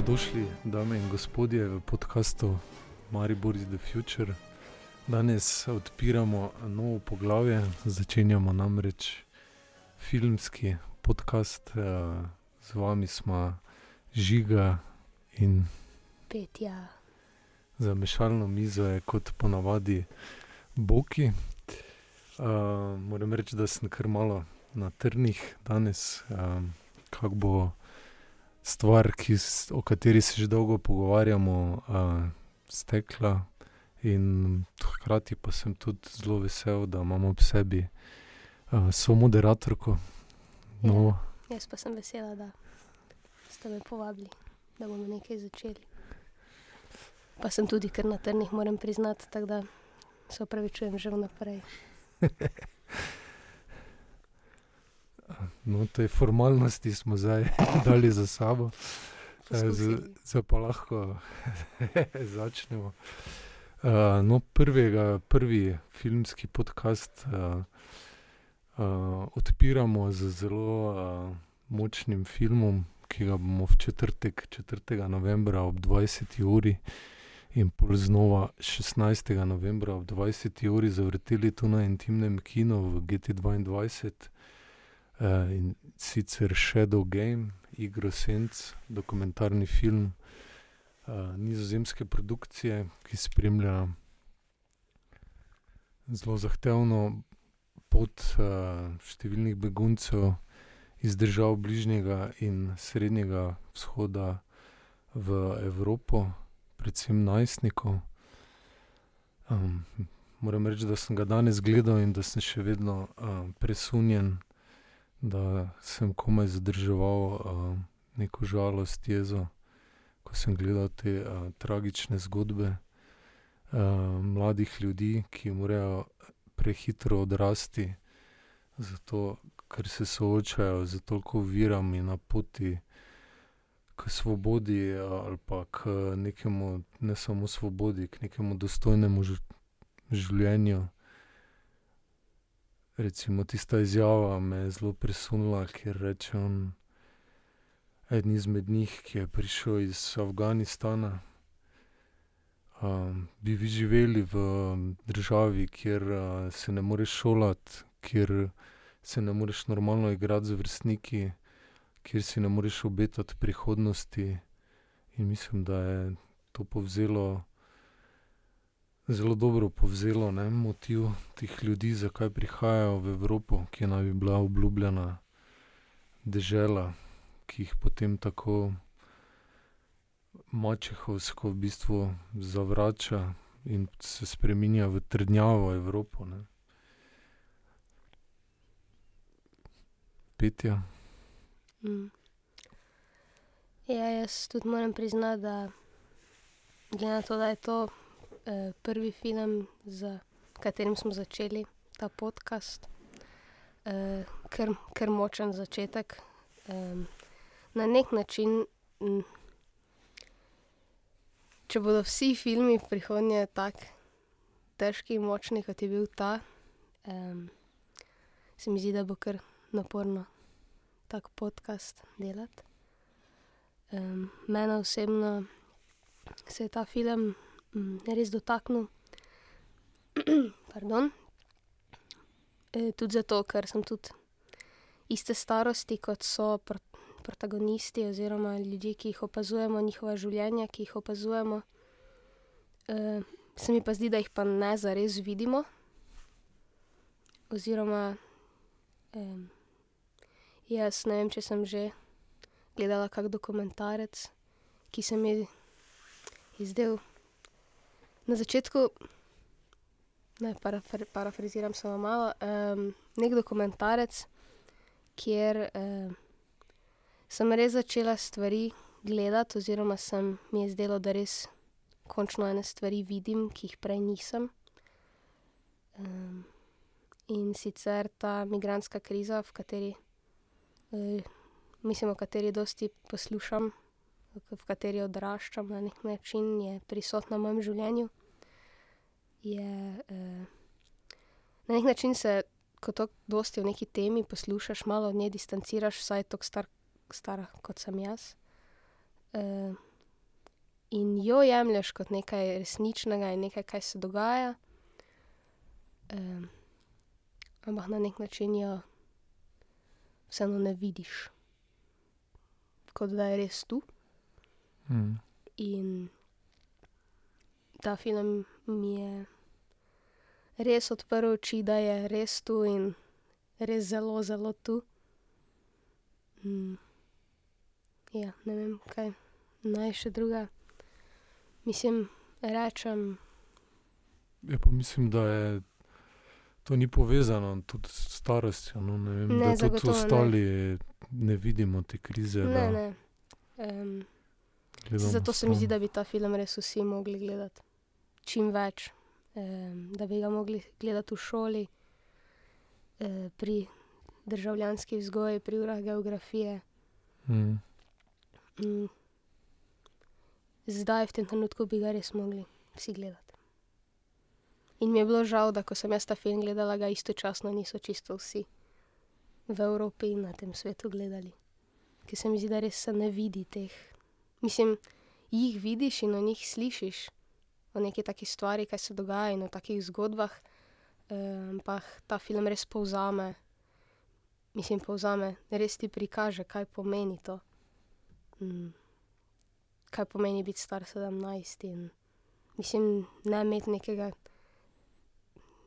Dobrodošli, dame in gospodje, v podkastu Maribor is the Future. Danes odpiramo novo poglavje, začenjamo namreč filmski podcast. eh, Z vami smo žiga in Petja. za mešalno mizo je kot ponavadi Boki. Uh, moram reči, da sem kar malo na trnih danes, um, kako bo stvar, ki, o kateri se že dolgo pogovarjamo, uh, stekla. In hkrati pa sem tudi zelo vesel, da imamo ob sebi uh, somoderatorko. No, Jaz pa sem vesela, da ste me povabili, da bomo nekaj začeli. Pa sem tudi kar na trnih, moram priznati, tako da se opravičujem že vnaprej. no, te formalnosti smo zdaj dali za sabo. Eh. Zdaj pa lahko začnemo. Uh, no, prvega, prvi filmski podcast uh, uh, odpiramo z zelo uh, močnim filmom, ki ga bomo v četrtek, 4. novembra ob 20. uri in pol znova 16. novembra ob 20. uri zavrteli tu na intimnem kinu v GT2. Uh, in sicer Shadow Game, Igro Senc, dokumentarni film uh, nizozemske produkcije, ki spremlja zelo zahtevno pot uh, številnih beguncev iz držav bližnjega in srednjega vzhoda v Evropo, predvsem najstnikov. Um, moram reči, da sem ga danes gledal in da sem še vedno uh, presunjen, da sem komaj zadrževal uh, neko žalost, jezo ko sem gledal te uh, tragične zgodbe uh, mladih ljudi, ki morajo prehitro odrasti, zato ker se soočajo z toliko virami na poti k svobodi ali pa k nekemu, ne samo svobodi, k nekemu dostojnemu življenju. Recimo tista izjava me je zelo presunila, ker reče on. Eden izmed njih, ki je prišel iz Afganistana, um, bi vi živeli v državi, kjer uh, se ne moreš šolati, kjer se ne moreš normalno igrati z vrstniki, kjer si ne moreš obetati prihodnosti. In mislim, da je to povzelo, zelo dobro povzelo ne, motiv teh ljudi, zakaj prihajajo v Evropo, ki naj bi bila obljubljena dežela ki jih potem tako mačehovsko v bistvu zavrača in se spremenja v trdnjavo Evropo. Ne. Petja. Mm. Ja, jaz tudi moram priznati, da glede na to, da je to prvi film, z katerim smo začeli ta podcast, eh, kar, kar močen začetek. Eh, na nek način, mm, če bodo vsi filmi v prihodnje tako težki in močni, kot je bil ta, eh, se mi zdi, da bo kar naporno tak podcast delati. Um, mene osebno se je ta film um, res dotaknil. Pardon. E, tudi zato, ker sem tudi iste starosti, kot so pr protagonisti, oziroma ljudje, ki jih opazujemo, njihova življenja, ki jih opazujemo. E, se mi pa zdi, da jih pa ne zares vidimo. Oziroma, um, jaz ne vem, če sem že gledala kak dokumentarec, ki se mi je zdel na začetku, ne parafra, parafraziram samo malo, um, nek dokumentarec, kjer um, sem res začela stvari gledati, oziroma sem mi je zdelo, da res končno ene stvari vidim, ki jih prej nisem. Um, in sicer ta migrantska kriza, v kateri uh, mislim, o kateri dosti poslušam, v kateri odraščam na nek način, je prisotna v mojem življenju. Je, eh, na nek način se, ko tako dosti o neki temi poslušaš, malo od nje distanciraš, vsaj tako star, stara kot sem jaz. Eh, in jo jemlješ kot nekaj resničnega in nekaj, kaj se dogaja. ampak na neki način jo vseeno ne vidiš, kot da je res tu. In ta film mi je res odprl oči, da je res tu in res zelo, zelo tu. ja, ne vem, kaj naj še drugega. Mislim, rečem. Ja, pa mislim, da je to ni povezano tudi s starostjo, no, ne vem, Ne, da tudi zagotovo ne. ostali ne vidimo te krize, Ne, da ne. gledamo zato se mi zdi, da bi ta film res vsi mogli gledati. Čim več. da bi ga mogli gledati v šoli, pri državljanski vzgoji, pri urah geografije. zdaj v tem trenutku bi ga res mogli vsi gledati. In mi je bilo žal, da ko sem jaz ta film gledala, ga istočasno niso čisto vsi v Evropi in na tem svetu gledali. Ker se mi zdi, da res se ne vidi teh, mislim, jih vidiš in o njih slišiš, o neki taki stvari, kaj se dogaja, in o takih zgodbah, ampak ta film res povzame, mislim, povzame, res ti prikaže, kaj pomeni to. kaj pomeni biti star sedemnajst in mislim, ne imeti nekega,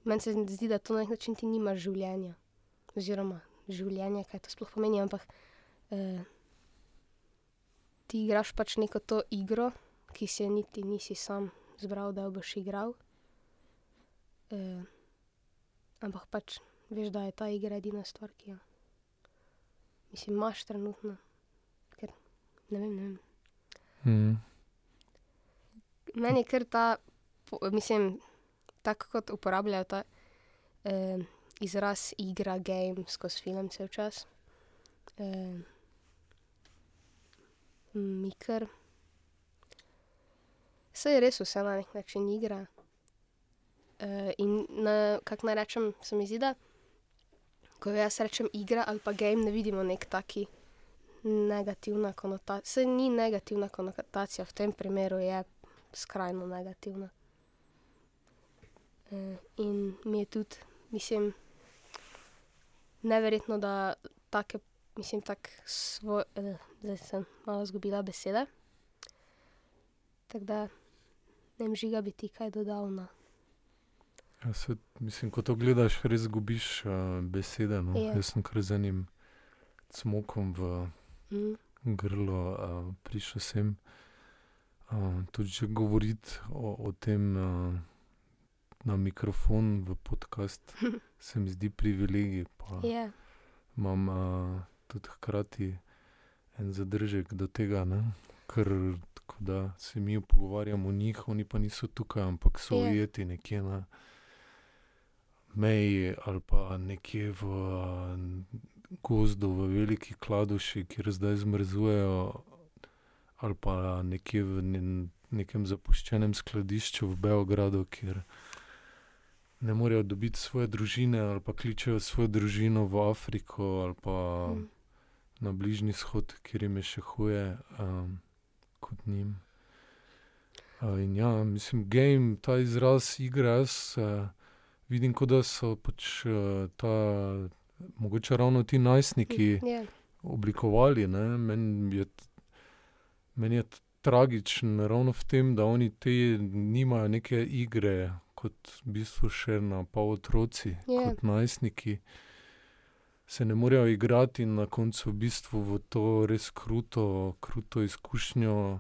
meni se zdi, da to na neki način ti nimaš življenja. Oziroma življenje, kaj to sploh pomeni, ampak, ti igraš pač neko to igro, ki si je niti nisi sam izbral, da jo boš igral. ampak pač veš, da je ta igra edina stvar, ki jo, mislim, imaš trenutno. Ker ne vem, ne vem. Meni je kar ta mislim, tako kot uporabljajo ta, izraz igra, game skozi film cel čas, mi kar, saj je res vse na neki način igra. in na, kako naj rečem, se mi zdi, da ko jaz rečem igra ali pa game, ne vidimo neki tak negativna saj ni negativna konotacija, v tem primeru je skrajno negativna. in mi je tudi, mislim, neverjetno, da take, mislim, tako zdaj sem malo izgubila besede. Tako da ne vem, Žiga, bi ti kaj dodal na? Ja, saj mislim, ko to gledaš, res izgubiš, besede, no. Ja. Jaz sem kar z enim cmokom v grlu, prišel sem. tudi že govoriti o, o tem, na mikrofon v podcast se mi zdi privilegij pa Ja. imam, tudi hkrati en zadržek do tega, ne. Ker da se mi pogovarjamo o njih, oni pa niso tukaj, ampak so Ja. ujeti nekje na meji ali pa nekje v, gozdu v Veliki Kladuši, kjer zdaj zmrzujejo, ali pa nekje v nekem zapuščenem skladišču v Beogradu, kjer ne morejo dobiti svoje družine ali pa kličejo svojo družino v Afriko ali pa na Bližnji vzhod, kjer jim je še huje, kot njim. in ja, mislim, game, ta izraz igra, jaz, vidim, kot da so pač, ta, mogoče ravno ti najstniki Ja. oblikovali, ne, meni je meni je tragično ravno v tem, da oni te nimajo neke igre kot v bistvu še napol otroci, Ja. kot najstniki. Se ne morejo igrati in na koncu v bistvu v to res kruto, kruto izkušnjo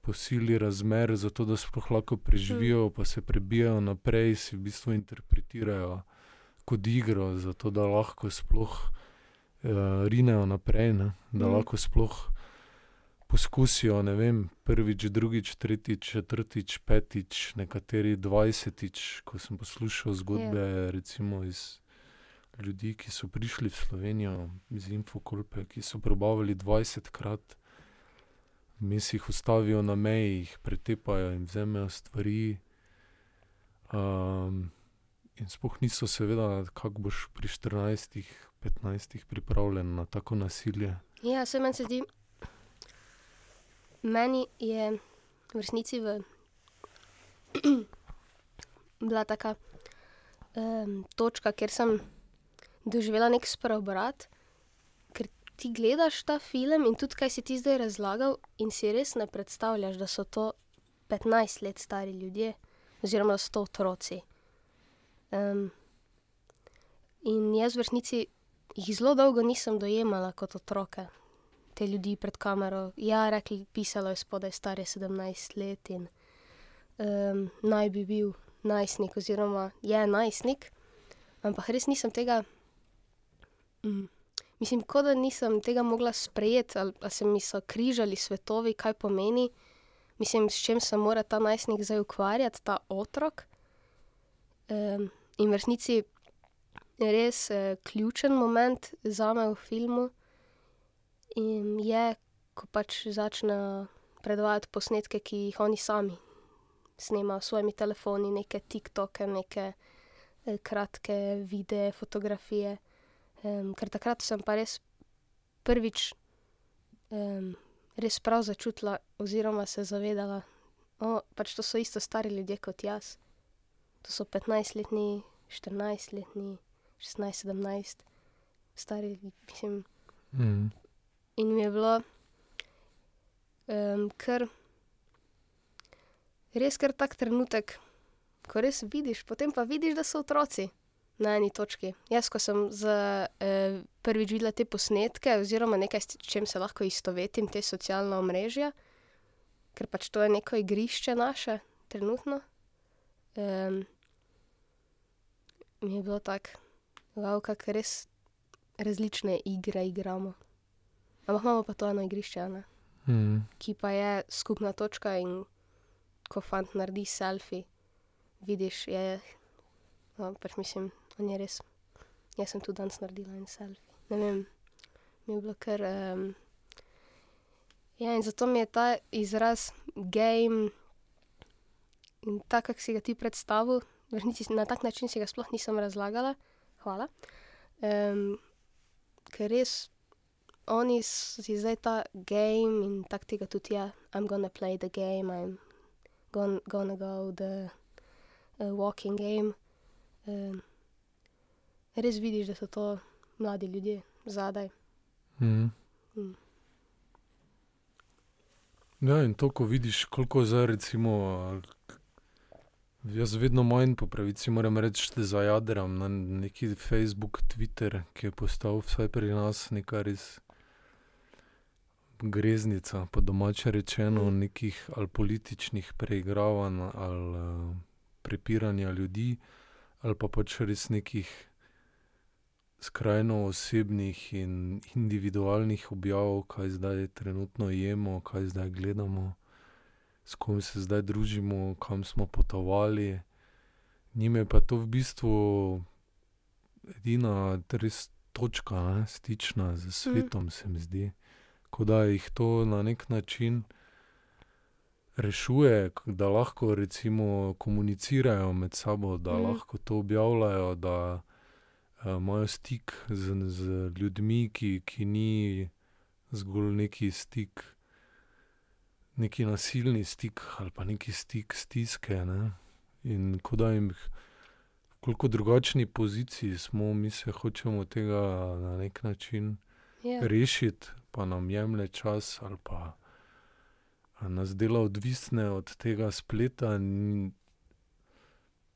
po sili razmer, zato da sploh lahko preživijo pa se prebijejo naprej, si v bistvu interpretirajo kot igro, zato da lahko sploh, rinejo naprej, ne. Da lahko sploh poskusijo, ne vem, prvič, drugič, tretjič, četrtič, petič, nekateri dvajsetič, ko sem poslušal zgodbe recimo iz ljudi, ki so prišli v Slovenijo iz Infokolpe, ki so probavali dvajsetkrat. Vmes jih ustavijo na meji, jih pretepajo, jim vzamejo stvari. in sploh niso seveda, kako boš pri štirinajstih, petnajstih pripravljen na tako nasilje. Ja, saj meni se zdi, meni je v resnici v bila taka um, točka, kjer sem doživela nek spreobrat, ker ti gledaš ta film in tudi kaj si ti zdaj razlagal, in si res ne predstavljaš, da so to petnajst let stari ljudje oziroma da so to otroci. Um, in jaz v resnici jih zelo dolgo nisem dojemala kot otroke, te ljudi pred kamero. Ja, rekli, pisalo je spodaj, star je sedemnajst let in um, naj bi bil najstnik oziroma je najstnik, ampak res nisem tega, mislim, kot da nisem tega mogla sprejeti ali pa se mi so križali svetovi, kaj pomeni, mislim, s čim se mora ta najstnik zdaj ukvarjati, ta otrok. in v resnici res, ključen moment zame v filmu je, ko pač začnejo predvajati posnetke, ki jih oni sami snemajo s svojimi telefoni, neke Tiktoke, neke kratke videe, fotografije. Ker takrat sem pa res prvič, res prav začutila oziroma se zavedala, pač to so isto stari ljudje kot jaz. To so petnajstletni, štirinajstletni, šestnajst, sedemnajst stari, mislim. In mi je bilo, kar res kar tak trenutek, ko res vidiš, potem pa vidiš, da so otroci na eni točki. Jaz, ko sem prvič videla te posnetke oziroma nekaj, s čim se lahko istovetim, ta socialna omrežja, ker pač to je neko igrišče naše trenutno, mi je bilo tako, kako res različne igre igramo. Ampak imamo pa to eno igrišče, ne. Ki pa je skupna točka, in ko fant naredi selfi, vidiš, je, pač mislim, on je res, jaz sem tudi danes naredila en selfi. Ne vem, mi je bilo kar, Ja, in zato mi je ta izraz game in tako, kako si ga ti predstavil, v resnici na tak način si ga sploh nisem razlagala, hvala, ker res oni si zdaj ta game in tako tega tudi je, I m gonna play the game, I m gonna go the walking game. Res vidiš, da so to mladi ljudje zadaj. Ja, in to, ko vidiš, koliko zdaj recimo, jaz vedno manj, po pravici moram reči, zajadram na neki Facebook, Twitter, ki je postal vsaj pri nas neka res greznica, po domače rečeno, nekih ali političnih preigravanj ali, prepiranja ljudi ali pa pač res nekih skrajno osebnih in individualnih objav, kaj zdaj trenutno jemo, kaj zdaj gledamo, s kom se zdaj družimo, kam smo potovali. Njim je pa to v bistvu edina res točka, ne, stična s svetom, se mi zdi. Kot da jih to na neki način rešuje, da lahko recimo komunicirajo med sabo, da lahko to objavljajo, da, imajo stik z, z ljudmi, ki, ki ni zgolj neki stik, neki nasilni stik ali pa neki stik stiske, ne. In kot da jim koliko drugačni poziciji smo, mi se hočemo tega na neki način rešiti, pa nam jemlje čas ali pa nas dela odvisne od tega spleta in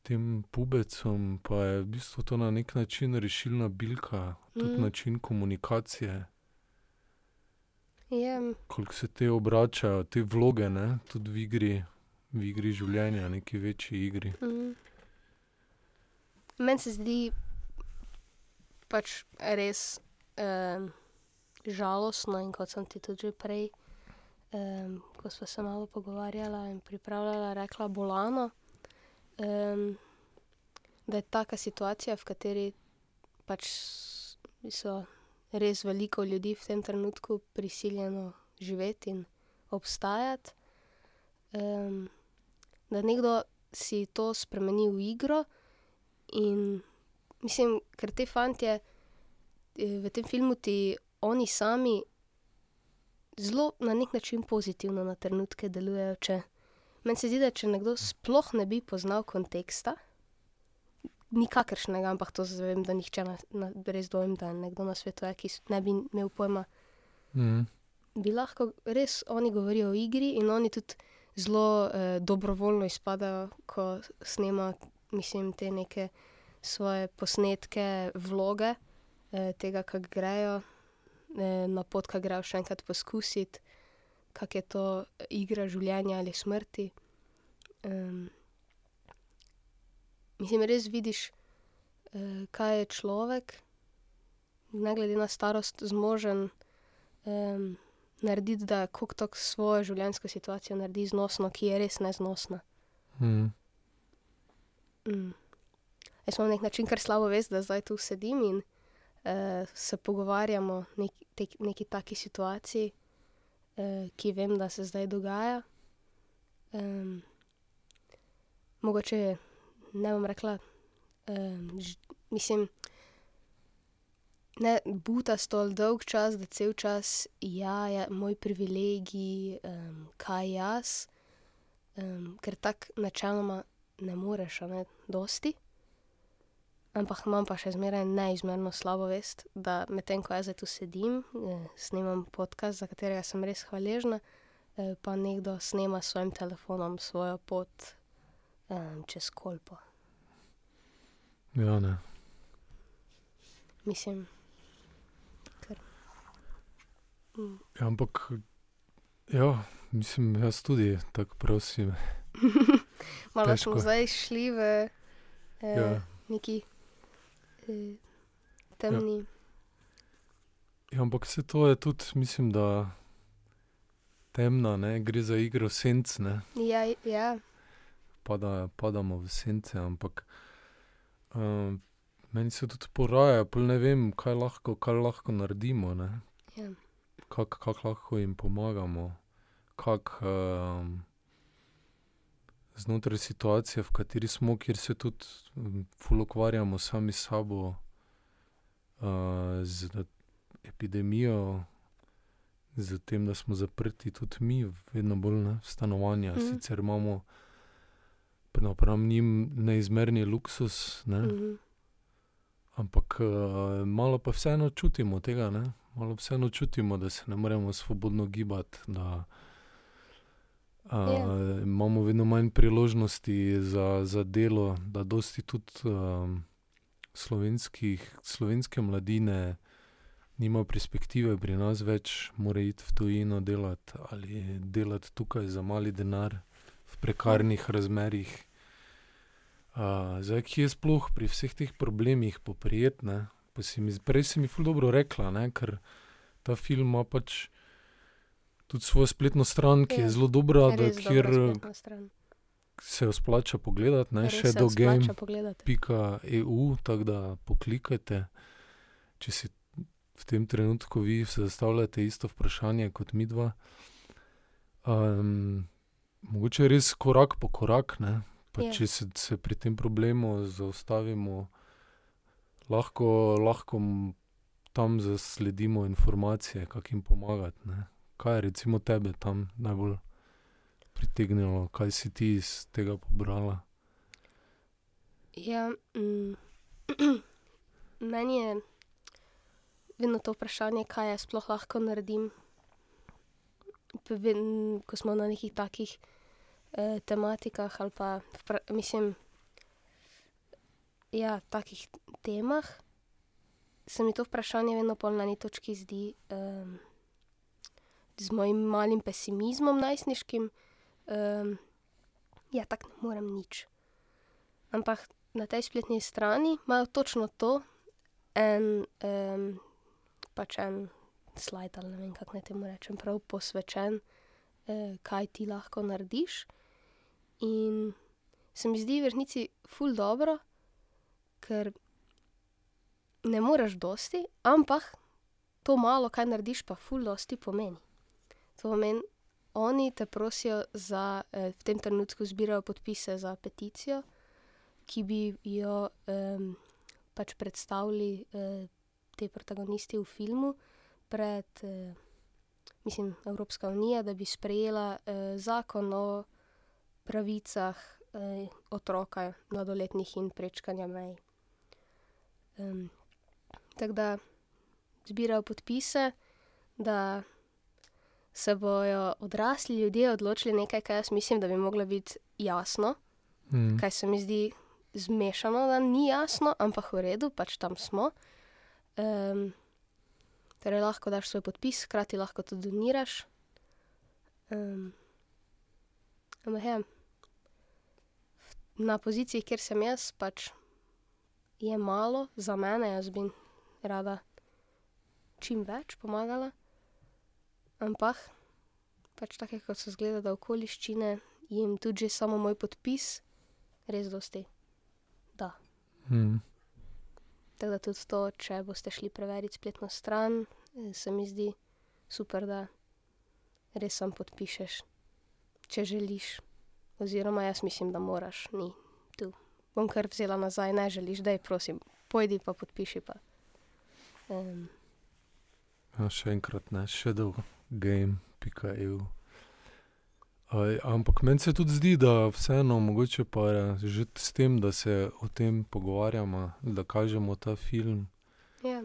tem pubecom pa je v bistvu to na neki način rešilna bilka, tudi način komunikacije. Koliko se te obračajo, te vloge, ne, tudi v igri, v igri življenja, neki večji igri. Meni se zdi pač res, žalostno, in kot sem ti tudi že prej, ko sva se malo pogovarjala in pripravljala, rekla, bolano, da je taka situacija, v kateri pač so res veliko ljudi v tem trenutku prisiljeno živeti in obstajati, da nekdo si to spremeni v igro, in mislim, ker ti fantje, v tem filmu ti oni sami zelo na neki način pozitivno na trenutke delujejo, če Meni se zdi, da če nekdo sploh ne bi poznal konteksta, nikakršnega, ampak to zdaj vem, da nihče na, na, res dvomim, da nekdo na svetu je, ki ne bi imel pojma, Mhm. bi lahko res oni govorijo o igri in oni tudi zelo eh, dobrovoljno izpadajo, ko snema, mislim, te neke svoje posnetke, vloge eh, tega, kako grejo, eh, na pot, kako grejo še enkrat poskusiti, kako je to igra življenja ali smrti. Um, mislim, res vidiš, eh, kaj je človek, ne glede na starost, zmožen um, narediti, da kako tako svojo življenjsko situacijo naredi znosno, ki je res neznosna. Mhm. Mm. Jaz imam na nek način kar slabo vest, da zdaj tu sedim in uh, se pogovarjamo o nek, tek- neki taki situaciji, uh, ki vem, da se zdaj dogaja. Um, mogoče ne bom rekla, um, ž, mislim, ne butasto ali dolg čas, da cel čas ja, je moj privilegij, um, kaj jaz, um, ker tako načeloma ne moreš, ne, dosti. Ampak imam pa še zmeraj neizmerno slabo vest, da medtem ko jaz tu sedim, eh, snemam podcast, za katerega sem res hvaležna, eh, pa nekdo snema s svojim telefonom svojo pot eh, čez kolpo. Ja, ne. Mislim, ker. Mm. Ja, ampak, ja, mislim, jaz tudi tako prosim. Malo Težko. smo zdaj šli v eh, Ja. neki temni. Ja, ampak vse to je tudi, mislim, da temna, ne, gre za igro senc, ne, Ja, ja, ja. Pada, padamo v sence, ampak um, meni se tudi poraja, pol ne vem, kaj lahko, kaj lahko naredimo, ne, ja. kako kak lahko jim pomagamo, kako um, znotraj situacije, v kateri smo, kjer se tudi um, ful ukvarjamo sami s sabo, uh, z epidemijo, z tem, da smo zaprti tudi mi, vedno bolj ne, v stanovanja. Mm. Sicer imamo napram njim neizmerni luksus, ne, mm. Mhm. ampak uh, malo pa vseeno čutimo tega, ne. Malo vseeno čutimo, da se ne moremo svobodno gibati, da uh, Ja. imamo vedno manj priložnosti za, za delo, da dosti tudi um, slovenskih, slovenske mladine nima perspektive pri nas več, mora iti v tujino delati ali delati tukaj za mali denar v prekarnih razmerih. Uh, zdaj, ki je sploh pri vseh teh problemih poprijetne, pa si mi, prej si mi ful dobro rekla, ne, ker ta film ima pač tudi svojo spletno stran, ki Ja, je zelo dobra, da, kjer se jo splača pogledati, ne, se shadowgame.eu, splača pogledati. E tako da poklikajte, če si v tem trenutku vi zastavljate isto vprašanje kot mi dva. Um, mogoče res korak po korak, ne, pa Ja. če se, se pri tem problemu zaustavimo, lahko, lahko tam zasledimo informacije, kako jim pomagati. Ne. Kaj je tebe tam najbolj pritegnilo, kaj si ti iz tega pobrala? Ja, mm, meni je vedno to vprašanje, kaj jaz sploh lahko naredim. Ko smo na nekih takih eh, tematikah ali pa, vpra, mislim, ja, takih temah, se mi to vprašanje vedno na eni točki zdi um, z mojim malim pesimizmom najstniškim, um, ja, tako ne morem nič. Ampak na tej spletni strani imajo točno to, en, um, pač en slajd, ali ne vem, kako naj temu rečem, prav posvečen, uh, kaj ti lahko narediš. In se mi zdi v resnici ful dobro, ker ne moreš dosti, ampak to malo, kaj narediš, pa ful dosti pomeni. To pomeni, oni te prosijo za, eh, v tem trenutku zbirajo podpise za peticijo, ki bi jo um, pač predstavili uh, te protagonisti v filmu pred, uh, mislim, Evropska unija, da bi sprejela uh, zakon o pravicah eh, otroka, mladoletnih in prečkanja mej. Um, tako da zbirajo podpise, da se bojo odrasli ljudje odločili nekaj, kar jaz mislim, da bi moglo biti jasno, Mm. kaj se mi zdi zmešano, da ni jasno, ampak v redu, pač tam smo. Um, torej, lahko daš svoj podpis, hkrati lahko tudi doniraš. Um, ampak ja, na poziciji, kjer sem jaz, pač je malo za mene, jaz bi rada čim več pomagala. Ampak, pač take, kot so zgleda, da okoliščine jim tudi že samo moj podpis res dosti da. Mm. Tako da tudi to, če boste šli preveriti spletno stran, eh, se mi zdi super, da res sam podpišeš, če želiš. Oziroma, jaz mislim, da moraš, ni tu. Bom kar vzela nazaj, ne želiš, da je prosim, pojdi pa podpiši pa. Um, Ja, še enkrat ne, shadowgame.eu. Aj, Ampak meni se tudi zdi, da vseeno mogoče pa je že s tem, da se o tem pogovarjamo, da kažemo ta film, ja,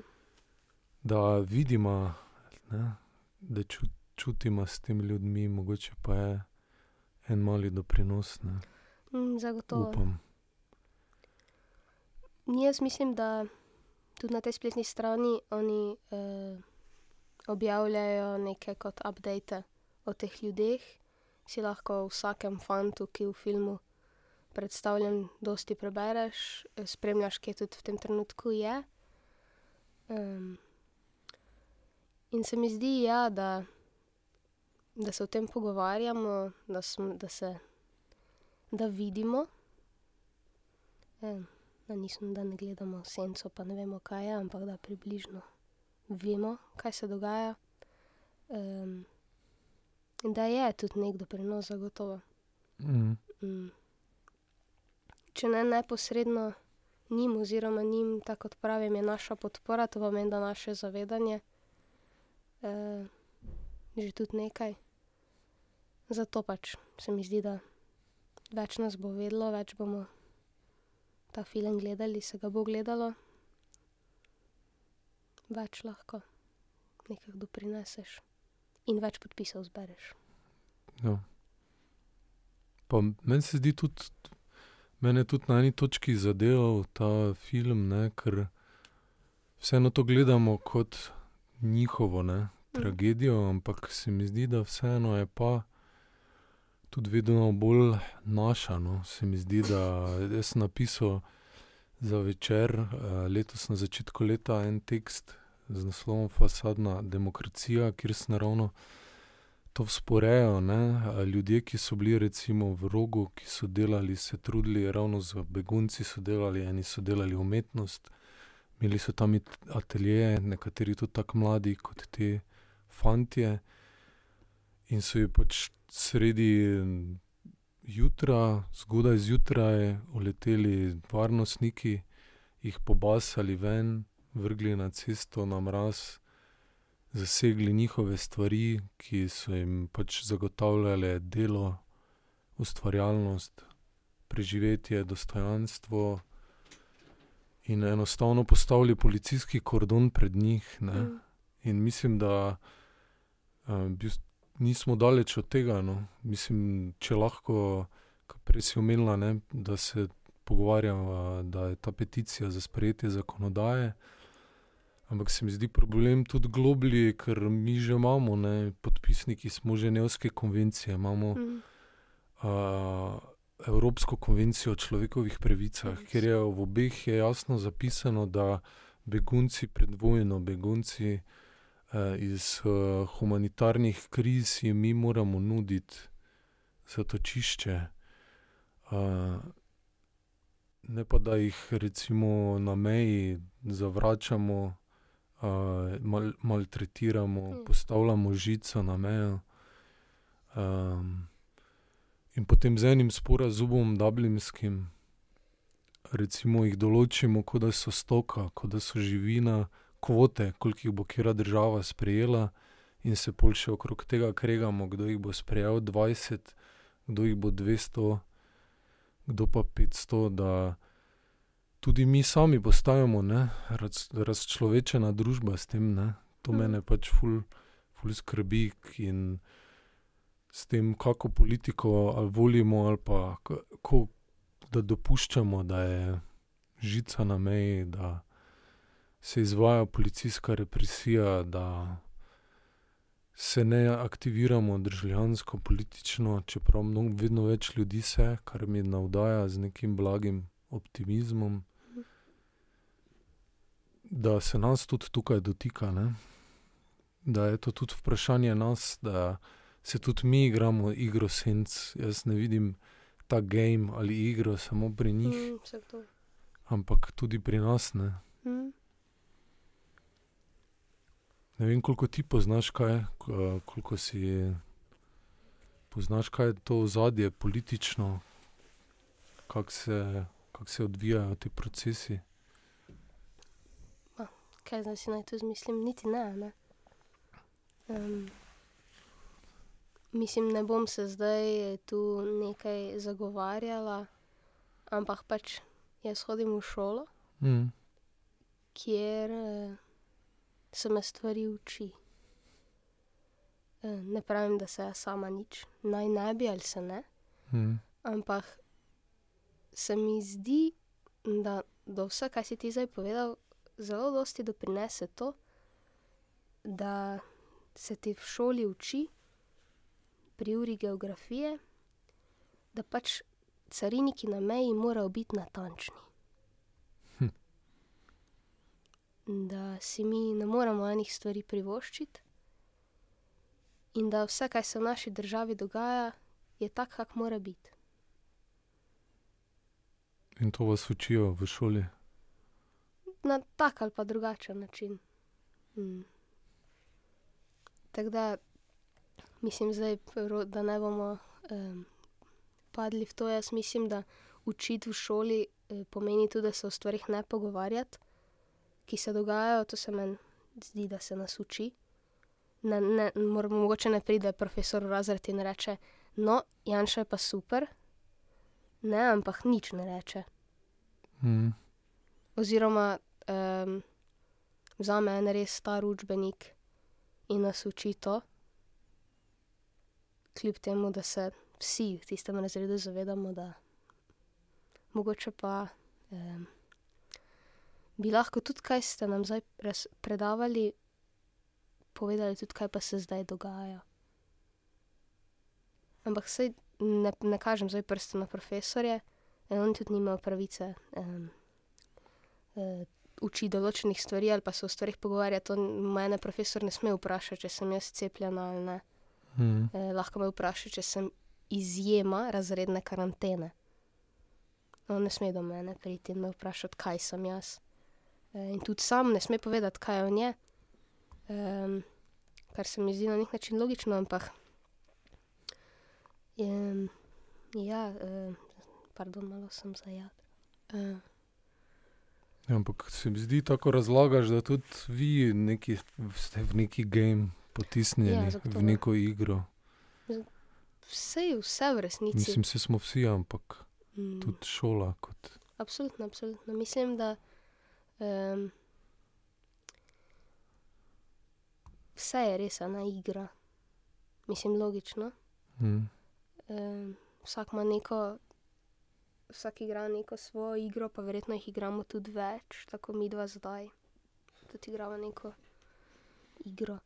da vidimo, ne, da ču, čutimo s temi ljudmi, mogoče pa je en mali doprinos, ne, mm, zagotovo. upam. Jaz mislim, da tudi na tej spletni strani oni eh, objavljajo neke kot update o teh ljudeh. Si lahko o vsakem fantu, ki je v filmu predstavljen, dosti prebereš, eh, spremljaš, kje tudi v tem trenutku je. Um, in se mi zdi, ja, da, da se o tem pogovarjamo, da, sm, da se da vidimo. Um, da, nisem, da ne gledamo senco, pa ne vemo, kaj je, ampak da približno vemo, kaj se dogaja. Um, da je tudi nek doprinos, zagotovo. Mm. Mm. Če ne neposredno njim, oziroma njim, tako kot pravim, je naša podpora, to pomeni, da naše zavedanje uh, že tudi nekaj. Zato pač se mi zdi, da več nas bo vedlo, več bomo ta film gledali, se ga bo gledalo, več lahko nekaj doprineseš in več podpisov zbereš. Ja. Pa meni se zdi tudi, mene je tudi na eni točki zadeval ta film, ne, ker vseeno to gledamo kot njihovo ne, tragedijo, ampak se mi zdi, da vseeno je pa tudi vedno bolj naša. No. Se mi zdi, da jaz sem napisal za večer, eh, letos na začetku leta, en tekst z naslovom Fasadna demokracija, kjer sem ravno to vzporejal. Ne? Ljudje, ki so bili recimo v rogu, ki so delali, se trudili, ravno z begunci so delali, eni so delali umetnost, imeli so tam ateljeje, nekateri tudi tako mladi kot ti fantje. In so ji pač sredi jutra, zgodaj zjutraj, uleteli varnostniki, jih pobasali ven, vrgli na cesto na mraz, zasegli njihove stvari, ki so jim pač zagotavljale delo, ustvarjalnost, preživetje, dostojanstvo. In enostavno postavili policijski kordon pred njih. Ne? Mm. In mislim, da uh, nismo daleč od tega. No. Mislim, če lahko, kot prej si omenila, ne, da se pogovarjamo, da je ta peticija za sprejetje zakonodaje. Ampak se mi zdi problem tudi globlji, ker mi že imamo, ne, podpisniki smo Ženevske konvencije, imamo Mm. uh, Evropsko konvencijo o človekovih pravicah, kjer je v obeh je jasno zapisano, da begunci pred vojno, begunci uh, iz uh, humanitarnih kriz, jim mi moramo nuditi zatočišče. Uh, ne pa da jih recimo na meji zavračamo, mal, maltretiramo, Mm. postavljamo žico na mejo. Um, in potem z enim sporazumom, dublinskim, recimo jih določimo, kot da so stoka, kot da so živina, kvote, koliko jih bo kera država sprejela, in se pol še okrog tega kregamo, kdo jih bo sprejel 20, kdo jih bo 200, kdo pa 500, da tudi mi sami postajamo raz, razčlovečena družba s tem. Ne? To Mhm. mene pač ful, ful skrbi in s tem, kako politiko ali volimo, ali pa kako, da dopuščamo, da je žica na meji, da se izvaja policijska represija, da se ne aktiviramo državljansko, politično, čeprav mnogo, vedno več ljudi se, kar mi navdaja z nekim blagim optimizmom. Da se nas tudi tukaj dotika, ne? da je to tudi vprašanje nas, da se tudi mi igramo igro senc. Jaz ne vidim ta game ali igro samo pri njih, Mm, ampak tudi pri nas. Ne, Mm. ne vem, koliko ti poznaš kaj, ko- koliko si poznaš, kaj je to ozadje politično, kako se, kak se odvijajo ti procesi. Kaj zdaj si naj to izmislim? Niti ne. ne. Um, mislim, ne bom se zdaj tu nekaj zagovarjala, ampak pač jaz hodim v šolo, Mm. kjer eh, se me stvari uči. Eh, ne pravim, da se jaz sama nič naj ne bi ali se ne, Mm. ampak se mi zdi, da do vse, kar si ti zdaj povedal, zelo dosti doprinese to, da se ti v šoli uči, pri uri geografije, da pač cariniki na meji morajo biti natančni. Hm. Da si mi ne moremo enih stvari privoščiti, in da vse, kar se v naši državi dogaja, je tako, kak mora biti. In to vas učijo v šoli. Na tak ali pa drugačen način. Mm. Tako da, mislim, zdaj, da ne bomo um, padli v to. Jaz mislim, da učiti v šoli eh, pomeni tudi, da se o stvarih ne pogovarjati, ki se dogajajo. To se meni zdi, da se nas uči. Ne, ne, mor, mogoče ne pride profesor v razred in reče: No, Janša je pa super. Ne, ampak nič ne reče. Mm. Oziroma, vzame en res star učbenik in nas uči to, kljub temu, da se vsi v tistem razredu zavedamo, da mogoče pa um, bi lahko tudi, kaj ste nam zdaj predavali, povedali tudi, kaj pa se zdaj dogaja. Ampak sej ne, ne kažem zdaj prste na profesorje, oni tudi nimajo pravice. Um, Uči določenih stvari, ali pa se o stvarih pogovarja. To mene profesor ne sme vprašati, če sem jaz cepljena ali ne. Mm. Eh, lahko me vpraša, če sem izjema razredne karantene. On ne sme do mene priti in me vprašati, kaj sem jaz. Eh, in tudi sam ne sme povedati, kaj on je. Um, kar se mi zdi na nek način logično, ampak. Um, ja, um, pardon, malo sem zajad. Uh, Ja, ampak se mi zdi tako razlagaš, da tudi vi neki, ste v neki game potisnjeni, Ja, v neko igro. vse je vse v resnici. Mislim, se smo vsi, ampak Mm. tudi šola. Kot, Absolutno, absolutno. Mislim, da um, vse je res ena igra. Mislim, logično. mm. Um, vsak ima neko, vsak igra neko svojo igro, pa verjetno jih igramo tudi več, tako mi dva zdaj. Tudi igramo neko igro.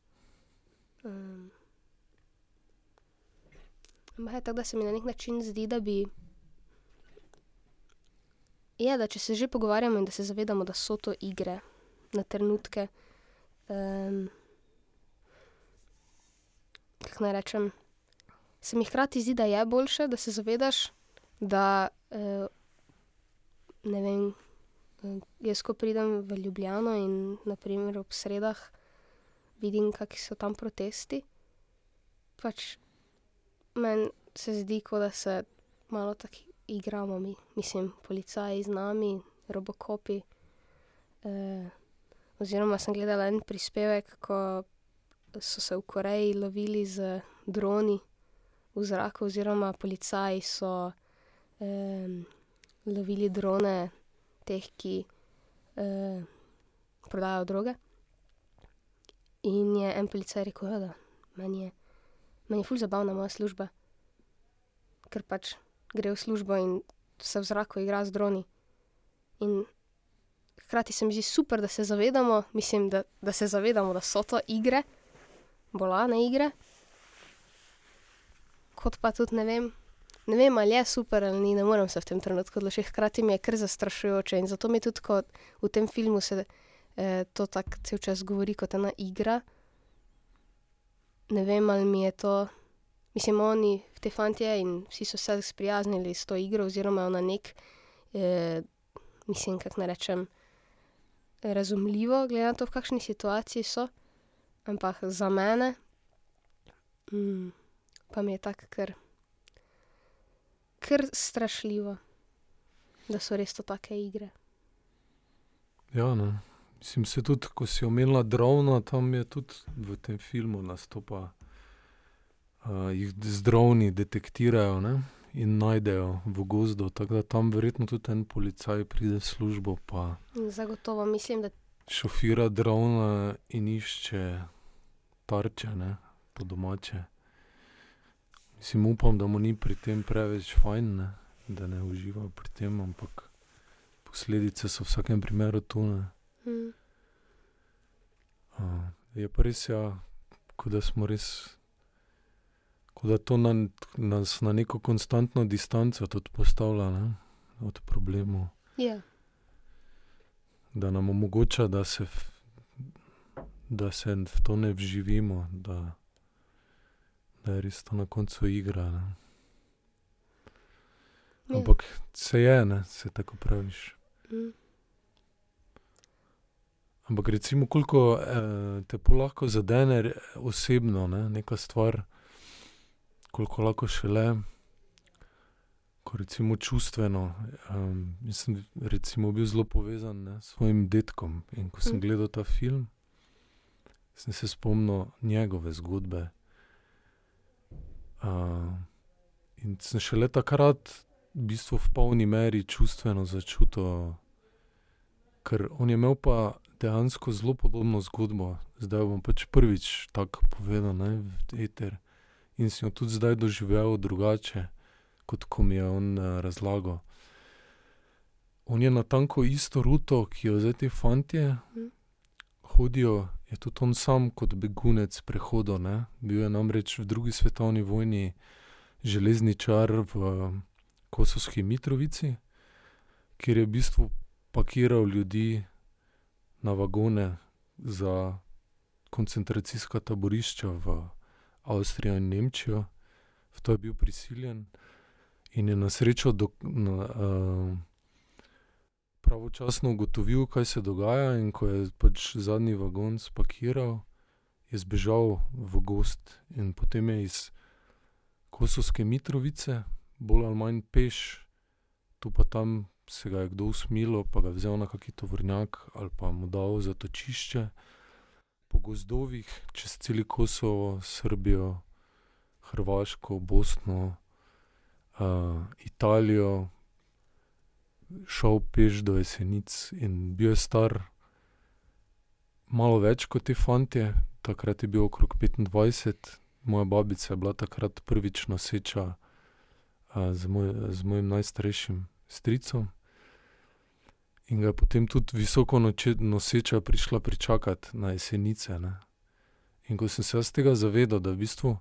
Um, Ampak je tako, da se mi na nek način zdi, da bi. Je, da če se že pogovarjamo in da se zavedamo, da so to igre na trenutke. Um, kako naj rečem? Se mi hkrati zdi, da je boljše, da se zavedaš, da uh, ne vem. eh, Jaz, ko pridem v Ljubljano in naprimer ob sredah vidim, kakšni so tam protesti, pač meni se zdi, kot da se malo tako igramo, mi, mislim, policaji z nami, robokopi. Eh, oziroma, sem gledala en prispevek, ko so se v Koreji lovili z droni v zraku, oziroma policaji so um, lovili drone teh, ki uh, prodajajo droge. In je en policaj rekel, ja, da meni je, meni je ful zabavna moja služba, ker pač gre v službo in se v zraku igra z droni. In hkrati se mi zdi super, da se zavedamo, mislim, da, da se zavedamo, da so to igre, bolane igre. Kot pa tudi ne vem, ne vem, ali je super ali ni, ne morem se v tem trenutku odločiti, hkrati mi je kar zastrašujoče in zato mi tudi, ko v tem filmu se eh, to tako cel čas govori kot ena igra. Ne vem, ali mi je to, mislim, oni, ti fantje in vsi so se sprijaznili s to igro, oziroma na neki, eh, mislim, kako naj rečem, razumljivo, glede na to, v kakšni situaciji so. Ampak za mene pa mi je tako kar, kar strašljivo, da so res to take igre. Ja, ne. Mislim, saj tudi, ko si omenila drona, tam je tudi v tem filmu nastopa, jih z droni detektirajo, ne, in najdejo v gozdu, tako da tam verjetno tudi en policaj pride v službo pa Zagotovo, mislim, da šofira drona in išče tarče, ne, po domače. Mislim, upam, da mu ni pri tem preveč fajn, ne, da ne uživa pri tem, ampak posledice so v vsakem primeru tu, ne. je pa res, ja, ko da smo res, ko da to nas na neko konstantno distanco tudi postavlja, ne, od problemov. Ja. Da nam omogoča, da se da se v to ne vživimo, da da je res to na koncu igra, ne. Ampak saj je, ne, saj tako, ko praviš. Ampak recimo, koliko te pol lahko zadene osebno, ne, neka stvar, koliko lahko šele, ko recimo čustveno, jaz sem recimo bil zelo povezan, ne, s svojim dedkom, in ko sem gledal ta film, sem se spomnil njegove zgodbe. In sem šele takrat v bistvu v polni meri čustveno začutil, ker on je imel pa dejansko zelo podobno zgodbo, zdaj bom pač prvič tako povedal, ne, v eter. In sem jo tudi zdaj doživel drugače, kot ko mi je on razlagal. On je natanko isto ruto, ki jo zdaj ti fantje hodijo, je tudi on sam kot begunec prehodil, ne. Bil je namreč v drugi svetovni vojni železničar v Kosovski Mitrovici, kjer je v bistvu pakiral ljudi na vagone za koncentracijska taborišča v Avstrijo in Nemčijo. V to je bil prisiljen in je na srečo pravočasno ugotovil, kaj se dogaja, in ko je pač zadnji vagon spakiral, je zbežal v gozd in potem je iz Kosovske Mitrovice bolj ali manj peš, tu pa tam se ga je kdo usmilil pa ga je vzel na kak tovornjak ali pa mu dal zatočišče po gozdovih čez celo Kosovo, Srbijo, Hrvaško, Bosno, Italijo, šel peš do Jesenic in bil je star malo več kot ti fantje, takrat je bil okrog petindvajset, moja babica je bila takrat prvič noseča z z mojim najstarejšim stricem. In ga je potem tudi visoko noseča prišla pričakat na Jesenice, ne. In ko sem se jaz tega zavedal, da v bistvu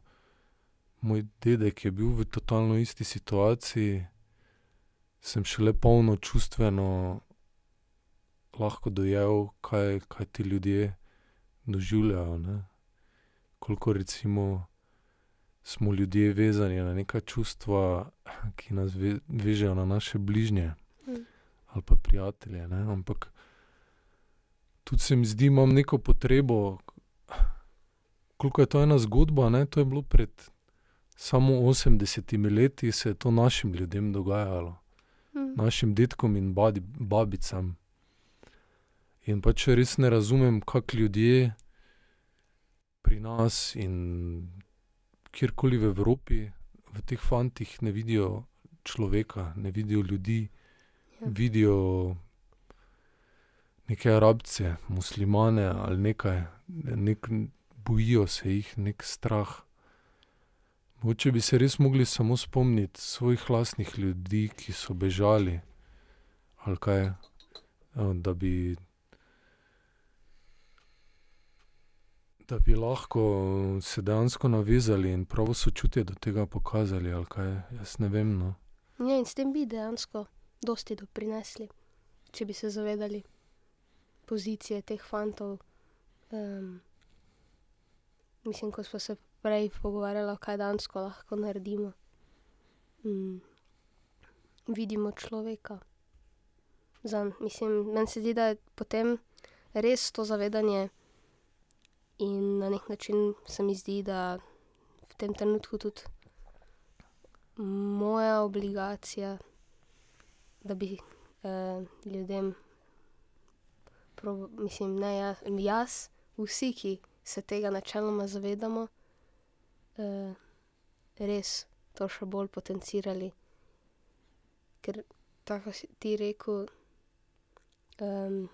moj dedek je bil v totalno isti situaciji, sem šele polno čustveno lahko dojel, kaj, kaj ti ljudje doživljajo, ne. Koliko recimo smo ljudje vezani na neka čustva, ki nas vežejo na naše bližnje. Ali pa prijatelje, ne, ampak tudi se mi zdi, imam neko potrebo, koliko je to ena zgodba, ne, to je bilo pred samo osemdesetimi leti, se je to našim ljudem dogajalo. Našim dedkom in babicam. In pač res ne razumem, kako ljudje pri nas in kjerkoli v Evropi, v teh fantih ne vidijo človeka, ne vidijo ljudi, Ja. vidijo neke arabce, muslimane ali nekaj, nek, bojijo se jih, nek strah. Mogoče bi se res mogli samo spomniti svojih lastnih ljudi, ki so bežali, ali kaj, eh, da bi. Da bi lahko se dejansko navezali in pravo sočutje do tega pokazali, ali kaj, jaz ne vem. No. Ja, in s tem bi dejansko dosti doprinesli, če bi se zavedali pozicije teh fantov. Um, mislim, ko smo se prej pogovarjali, kaj dejansko lahko naredimo. Mm. Vidimo človeka. Zanj, mislim, meni se zdi, da je potem res to zavedanje, in na nek način se mi zdi, da v tem trenutku tudi moja obligacija, da bi eh, ljudem, prob, mislim, ne jaz, jaz, vsi, ki se tega načeloma zavedamo, res to še bolj potencirali. Ker, tako si ti rekel, um,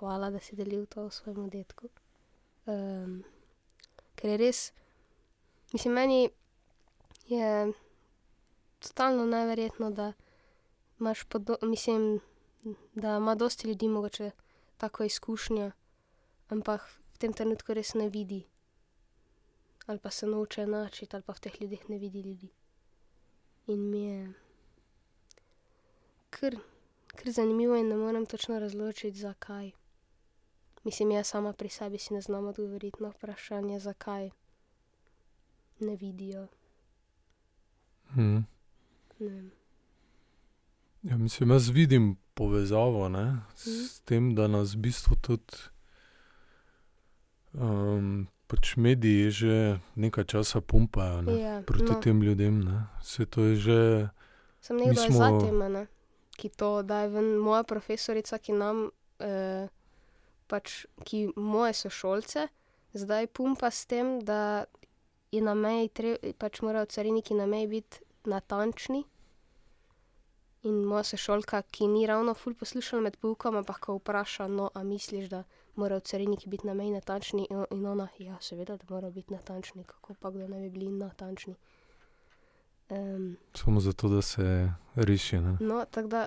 hvala, da si delil to svojemu dedku. Um, ker je res, mislim, meni je totalno neverjetno, da imaš podo, mislim, da ima dosti ljudi mogoče tako izkušnjo, ampak v tem trenutku res ne vidi. Ali pa se noče enačiti, ali pa v teh ljudeh ne vidi ljudi. In mi je kar, kar zanimivo in ne morem točno razločiti, zakaj. Mislim, jaz sama pri sebi si ne znam odgovoriti na vprašanje, zakaj ne vidijo. Mhm. Ne. Ja, mislim, jaz vidim povezavo ne, s Mhm. tem, da nas v bistvu tudi um, pač mediji že nekaj časa pumpajo ne, Ja, proti no. tem ljudem. Ne. Vse to je že. Sem nekdo smo... za tem, ne? ki to daje ven. Moja profesorica, ki nam, eh, pač, ki moje sošolce, zdaj pumpa s tem, da je na meji, tre, pač morajo cariniki na meji biti natančni. In moja sošolka, ki ni ravno ful poslušala med poukom, ampak ko vpraša, no, a misliš, da morajo cariniki biti na meji natančni, in, in ona, ja, seveda, da morajo biti natančni, kako pa kdo ne bi bili natančni. Um, Samo zato, da se reši. Ne. No, tako da,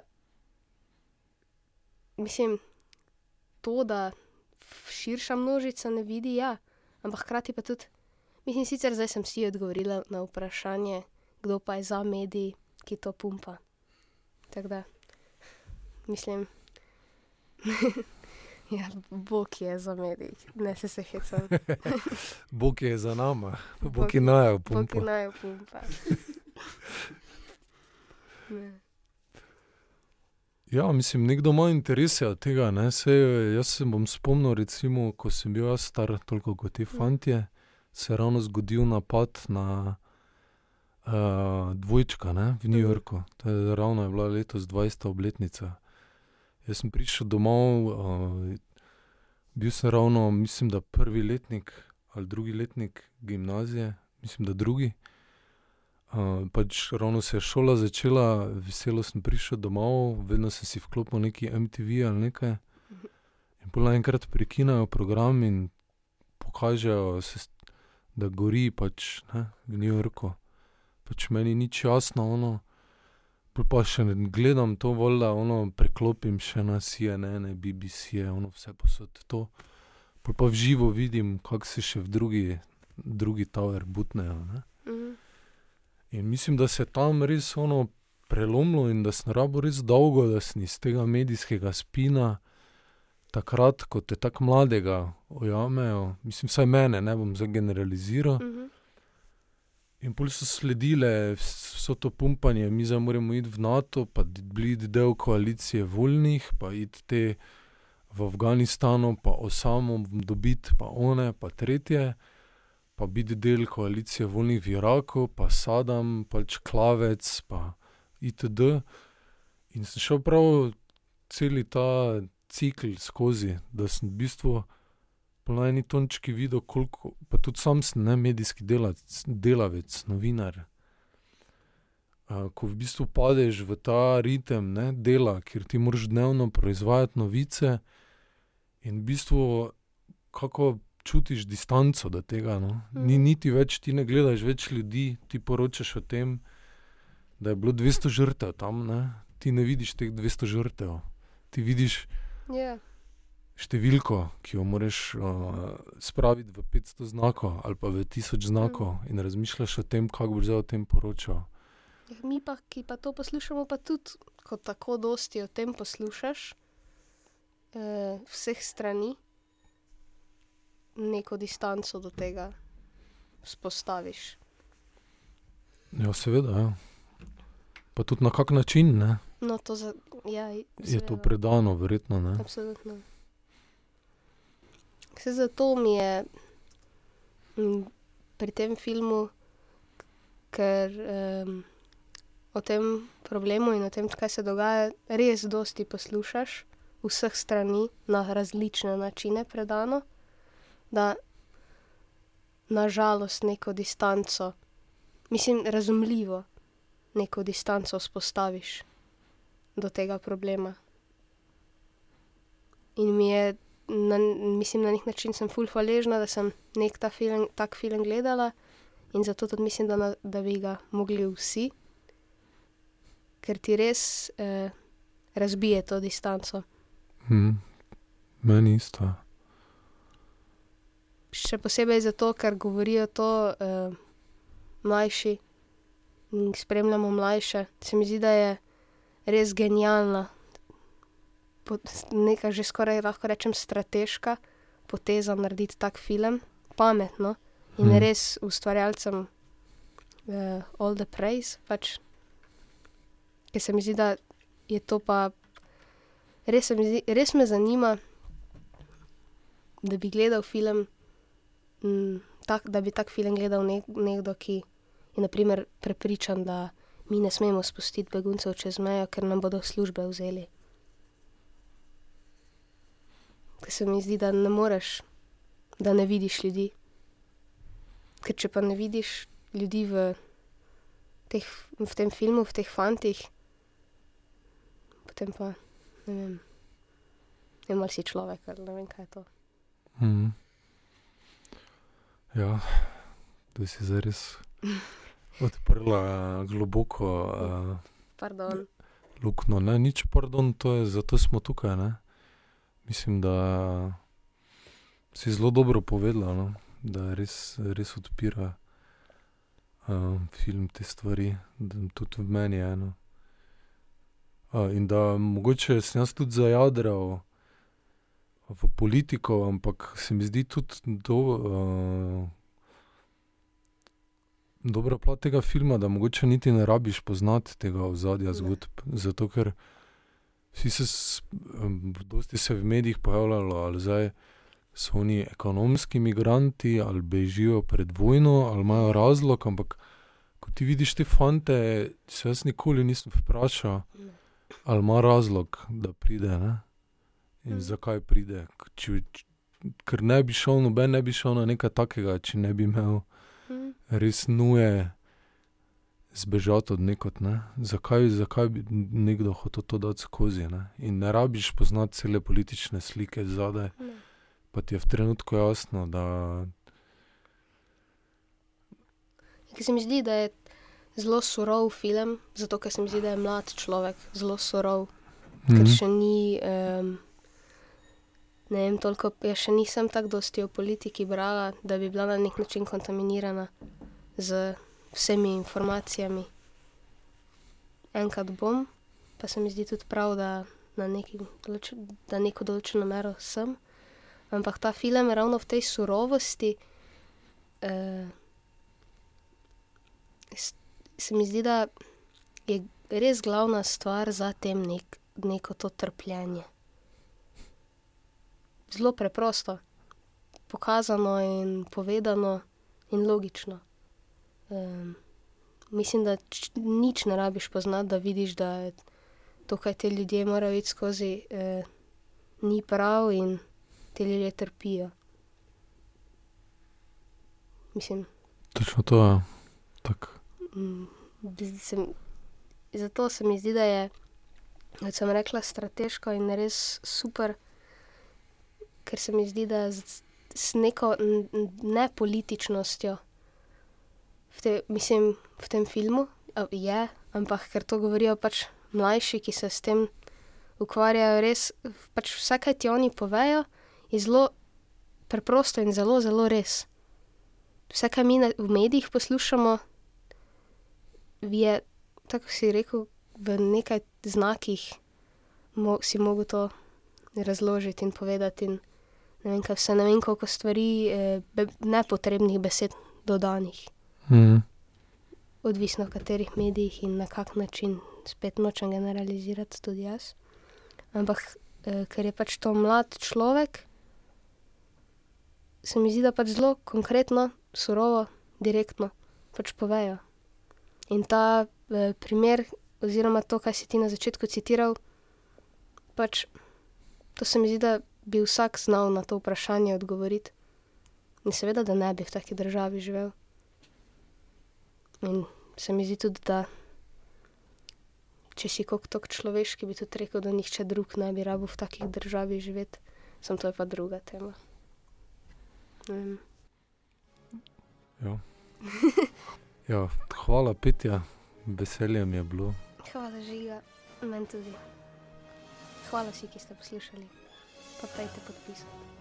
mislim, to, da širša množica ne vidi, ja, ampak hkrati pa tudi, mislim, sicer zdaj sem si odgovorila na vprašanje, kdo pa je za mediji, ki to pumpa. Tako da, mislim, ja, Bog je za mediji, ne se se hecam, Bog je za nama, Bog, Bog- je najo Bog pumpa. je naj pumpa. Ne. Ja, mislim, nekdo ima interese od tega. Ne? Sej, jaz se bom spomnil, recimo, ko sem bil jaz star, toliko kot ti fantje, se je ravno zgodil napad na uh, dvojčka ne? v New Mhm. Yorku. To je ravno je bila letos 20. obletnica. Jaz sem prišel domov, uh, bil sem ravno, mislim, da prvi letnik ali drugi letnik gimnazije, mislim, da drugi. Uh, pač ravno se je šola začela, veselo sem prišel domov, vedno sem si vklopil neki MTV ali nekaj. In pol naenkrat prekinejo program in pokažejo, da gori pač ne, v New Yorku. Pač meni nič jasno, ono. Pol pa še ne gledam to, voda, ono preklopim še na CNN, BBC, ono vse posod to. Pol pa v živo vidim, kako se še v drugi, drugi tower butnejo. Ne. Mhm. In mislim, da se je tam res ono prelomilo in da sem rabo res dolgo, da sem iz tega medijskega spina, takrat, ko te tako mladega ujamejo, mislim, vsaj mene, ne bom zdaj generaliziral. In pol so sledile vs- vso to pumpanje, mi zdaj moramo iti v NATO, pa biti del koalicije voljnih, pa iti te v Afganistanu, pa Osamo dobiti, pa one, pa tretje, pa biti del koalicije voljnih v Iraku, pa Sadam, pač klavec, pa itd. In sem šel prav cel ta cikl skozi, da sem v bistvu po eni točki videl, koliko, pa tudi sam sem ne medijski delavec, delavec novinar. uh, ko v bistvu padeš v ta ritem ne, dela, kjer ti moraš dnevno proizvajati novice, in v bistvu kako čutiš distanco do tega. No. Ni Mhm. niti več, ti ne gledaš več ljudi, ti poročaš o tem, da je bilo 200 žrtev tam, ne. ti ne vidiš teh 200 žrtev. Ti vidiš Ja. Številko, ki jo moraš uh, spraviti v 500 znakov ali pa v 1000 znakov, in razmišljaš o tem, kako boš zdaj o tem poročal. Ja, Mi pa, ki pa to poslušamo, pa tudi, ko tako dosti o tem poslušaš, eh, vseh strani, neko distanco do tega spostaviš. Ja, seveda. Ja. Pa tudi na kak način ne? No, to za, ja, je to seveda. predano, verjetno. Ne? Absolutno. Vse zato mi je pri tem filmu, ker um, o tem problemu in o tem, kaj se dogaja, res dosti poslušaš, vseh strani, na različne načine predano, da nažalost neko distanco, mislim, razumljivo, neko distanco vzpostaviš do tega problema. In mi je, na, mislim, na nek način sem ful hvaležna, da sem nek ta film, tak film gledala in zato tudi mislim, da, na, da bi ga mogli vsi, ker ti res eh, razbije to distanco. Hm. Meni isto. Še posebej zato, ker govorijo to eh, mlajši in spremljamo mlajše. Se mi zdi, da je res genialna, pot- neka že skoraj lahko rečem strateška poteza narediti tak film, pametno in Mhm. res ustvarjalcem uh, all the praise. Pač, ker se mi zdi, da je to pa res, mi zdi, res me zanima, da bi gledal film, mm, tak, da bi tak film gledal nek, nekdo, ki je naprimer prepričan, da mi ne smemo spustiti beguncev čez mejo, ker nam bodo službe vzeli. Ker se mi zdi, da ne moreš, da ne vidiš ljudi. Ker če pa ne vidiš ljudi v, teh, v tem filmu, v teh fantih, potem pa ne vem, ne ali si človek ali ne vem, kaj je to. Hm. Ja, da si zdaj res odprla globoko uh, Pardon. luknjo. Ne, nič, pardon, to je, zato smo tukaj. Ne? Mislim, da si zelo dobro povedala, no? da res, res odpira uh, film te stvari, da tudi v meni je eno. Uh, in da mogoče sem jaz tudi zajadral v politiko, ampak se mi zdi tudi do, uh, dobra plat tega filma, da mogoče niti ne rabiš poznati tega ozadja zgodb. Zato, ker vsi se, dosti se je v medijih pojavljalo, ali zdaj so oni ekonomski migranti, ali bežijo pred vojno, ali imajo razlog, ampak ko ti vidiš te fante, se jaz nikoli nisem vprašal, ali ima razlog, da pride. Ne? In Mhm. zakaj pride? Če, ker ne bi šel, noben ne bi šel na nekaj takega, če ne bi imel Hm. res nuje zbežati od nekod. Ne? Zakaj, zakaj bi nekdo hotel to dati skozi? Ne? In ne rabiš poznati cele politične slike zadaj, Ne. pa ti je v trenutku jasno, da Ker se mi zdi, da je zelo surov film, zato ker se mi zdi, da je mlad človek zelo surov, ker Mhm. še ni. Um, ne vem, toliko, jaz še nisem tako dosti o politiki brala, da bi bila na nek način kontaminirana z vsemi informacijami. Enkrat bom, pa se mi zdi tudi prav, da na neki da neko določeno mero sem. Ampak ta film je ravno v tej surovosti. Uh, se mi zdi, da je res glavna stvar za tem nek, neko to trpljenje. Zelo preprosto, pokazano in povedano in logično. Um, mislim, da nič ne rabiš poznati, da vidiš, da je to, kaj ti ljudje morajo iti skozi, eh, ni prav in ti ljudje trpijo. Mislim, točno to je. Tak. Mm, mi- zato se mi zdi, da je, kot sem rekla, strateško in res super, ker se mi zdi, da z z neko nepolitičnostjo v mislim, v tem filmu, je, ampak ker to govorijo pač mlajši, ki se s tem ukvarjajo, res pač vse, kaj ti oni povejo, je zelo preprosto in zelo, zelo res. Vse, kaj mi v medijih poslušamo, je, tako si rekel, v nekaj znakih si mogel to razložiti in povedati in ne vem kaj vse, ne vem, koliko stvari, nepotrebnih besed dodanih. Odvisno, v katerih medijih in na kak način, spet nočem generalizirati, tudi jaz. Ampak, ker je pač to mlad človek, se mi zdi, da pač zelo konkretno, surovo, direktno pač povejo. In ta, primer oziroma to, kaj si ti na začetku citiral, pač to se mi zdi, da bi vsak znal na to vprašanje odgovoriti. In seveda, da ne bi v taki državi živel. In se mi zdi tudi, da če si koliko toliko človeški, bi tudi rekel, da nihče drug ne bi rabil v taki državi živeti. Samo to je pa druga tema. Ja. Ja, hvala, Petja, veselje mi je bilo. Hvala, Žiga, meni tudi. Hvala vsi, ki ste poslušali. Pa pojdite podpisat.